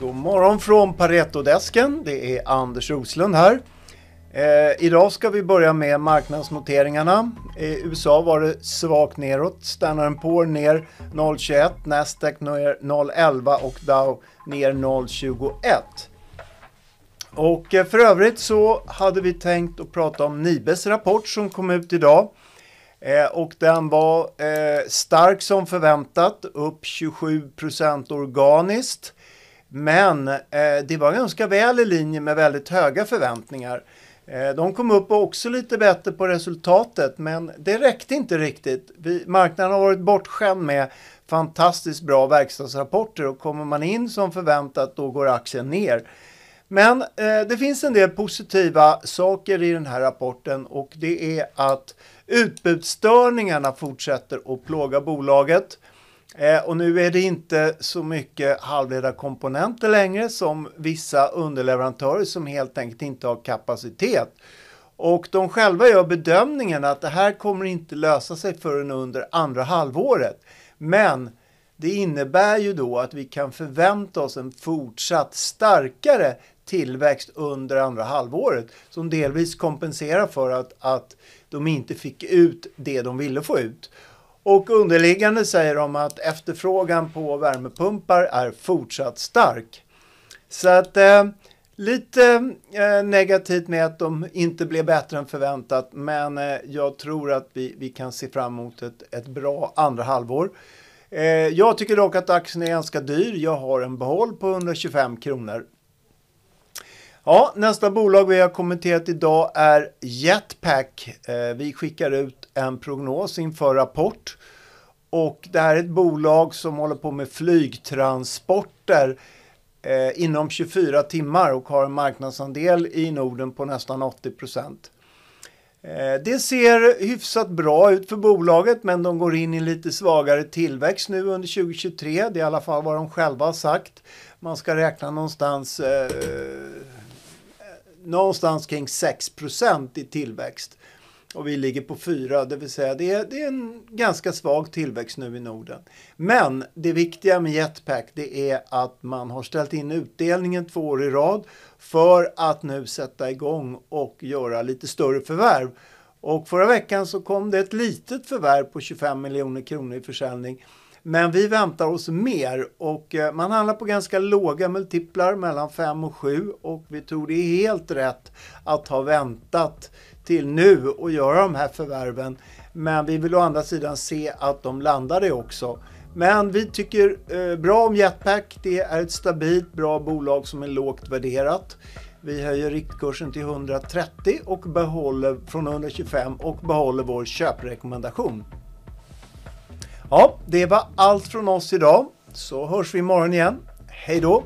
God morgon från Paretodesken. Det är Anders Roslund här. Eh, idag ska vi börja med marknadsnoteringarna. I USA var det svagt neråt. Standard Poor ner 0,21, Nasdaq ner 0,11 och Dow ner 0,21. Och eh, för övrigt så hade vi tänkt att prata om Nibes rapport som kom ut idag. Eh, och den var eh, stark som förväntat, upp 27% organiskt. Men eh, det var ganska väl i linje med väldigt höga förväntningar. Eh, de kom upp också lite bättre på resultatet, men det räckte inte riktigt. Vi, marknaden har varit bortskämd med fantastiskt bra verkstadsrapporter och kommer man in som förväntat då går aktien ner. Men eh, det finns en del positiva saker i den här rapporten och det är att utbudsstörningarna fortsätter att plåga bolaget. Eh, och nu är det inte så mycket halvledarkomponenter längre som vissa underleverantörer som helt enkelt inte har kapacitet. Och de själva gör bedömningen att det här kommer inte lösa sig förrän under andra halvåret. Men det innebär ju då att vi kan förvänta oss en fortsatt starkare tillväxt under andra halvåret som delvis kompenserar för att, att de inte fick ut det de ville få ut. Och underliggande säger de att efterfrågan på värmepumpar är fortsatt stark. Så att eh, lite eh, negativt med att de inte blev bättre än förväntat men eh, jag tror att vi, vi kan se fram emot ett, ett bra andra halvår. Eh, jag tycker dock att aktien är ganska dyr. Jag har en behåll på 125 kronor. Ja, nästa bolag vi har kommenterat idag är Jetpack. Eh, vi skickar ut en prognos inför rapport. Och det här är ett bolag som håller på med flygtransporter eh, inom 24 timmar och har en marknadsandel i Norden på nästan 80 procent. Eh, det ser hyfsat bra ut för bolaget men de går in i lite svagare tillväxt nu under 2023. Det är i alla fall vad de själva har sagt. Man ska räkna någonstans eh, någonstans kring 6% i tillväxt. Och vi ligger på 4, det vill säga det är, det är en ganska svag tillväxt nu i Norden. Men det viktiga med Jetpack det är att man har ställt in utdelningen två år i rad för att nu sätta igång och göra lite större förvärv. Och förra veckan så kom det ett litet förvärv på 25 miljoner kronor i försäljning men vi väntar oss mer och eh, man handlar på ganska låga multiplar mellan 5 och 7 och vi tror det är helt rätt att ha väntat till nu och göra de här förvärven. Men vi vill å andra sidan se att de landar det också. Men vi tycker eh, bra om Jetpack. Det är ett stabilt bra bolag som är lågt värderat. Vi höjer riktkursen till 130 och behåller från 125 och behåller vår köprekommendation. Ja, det var allt från oss idag. Så hörs vi imorgon igen. Hej då!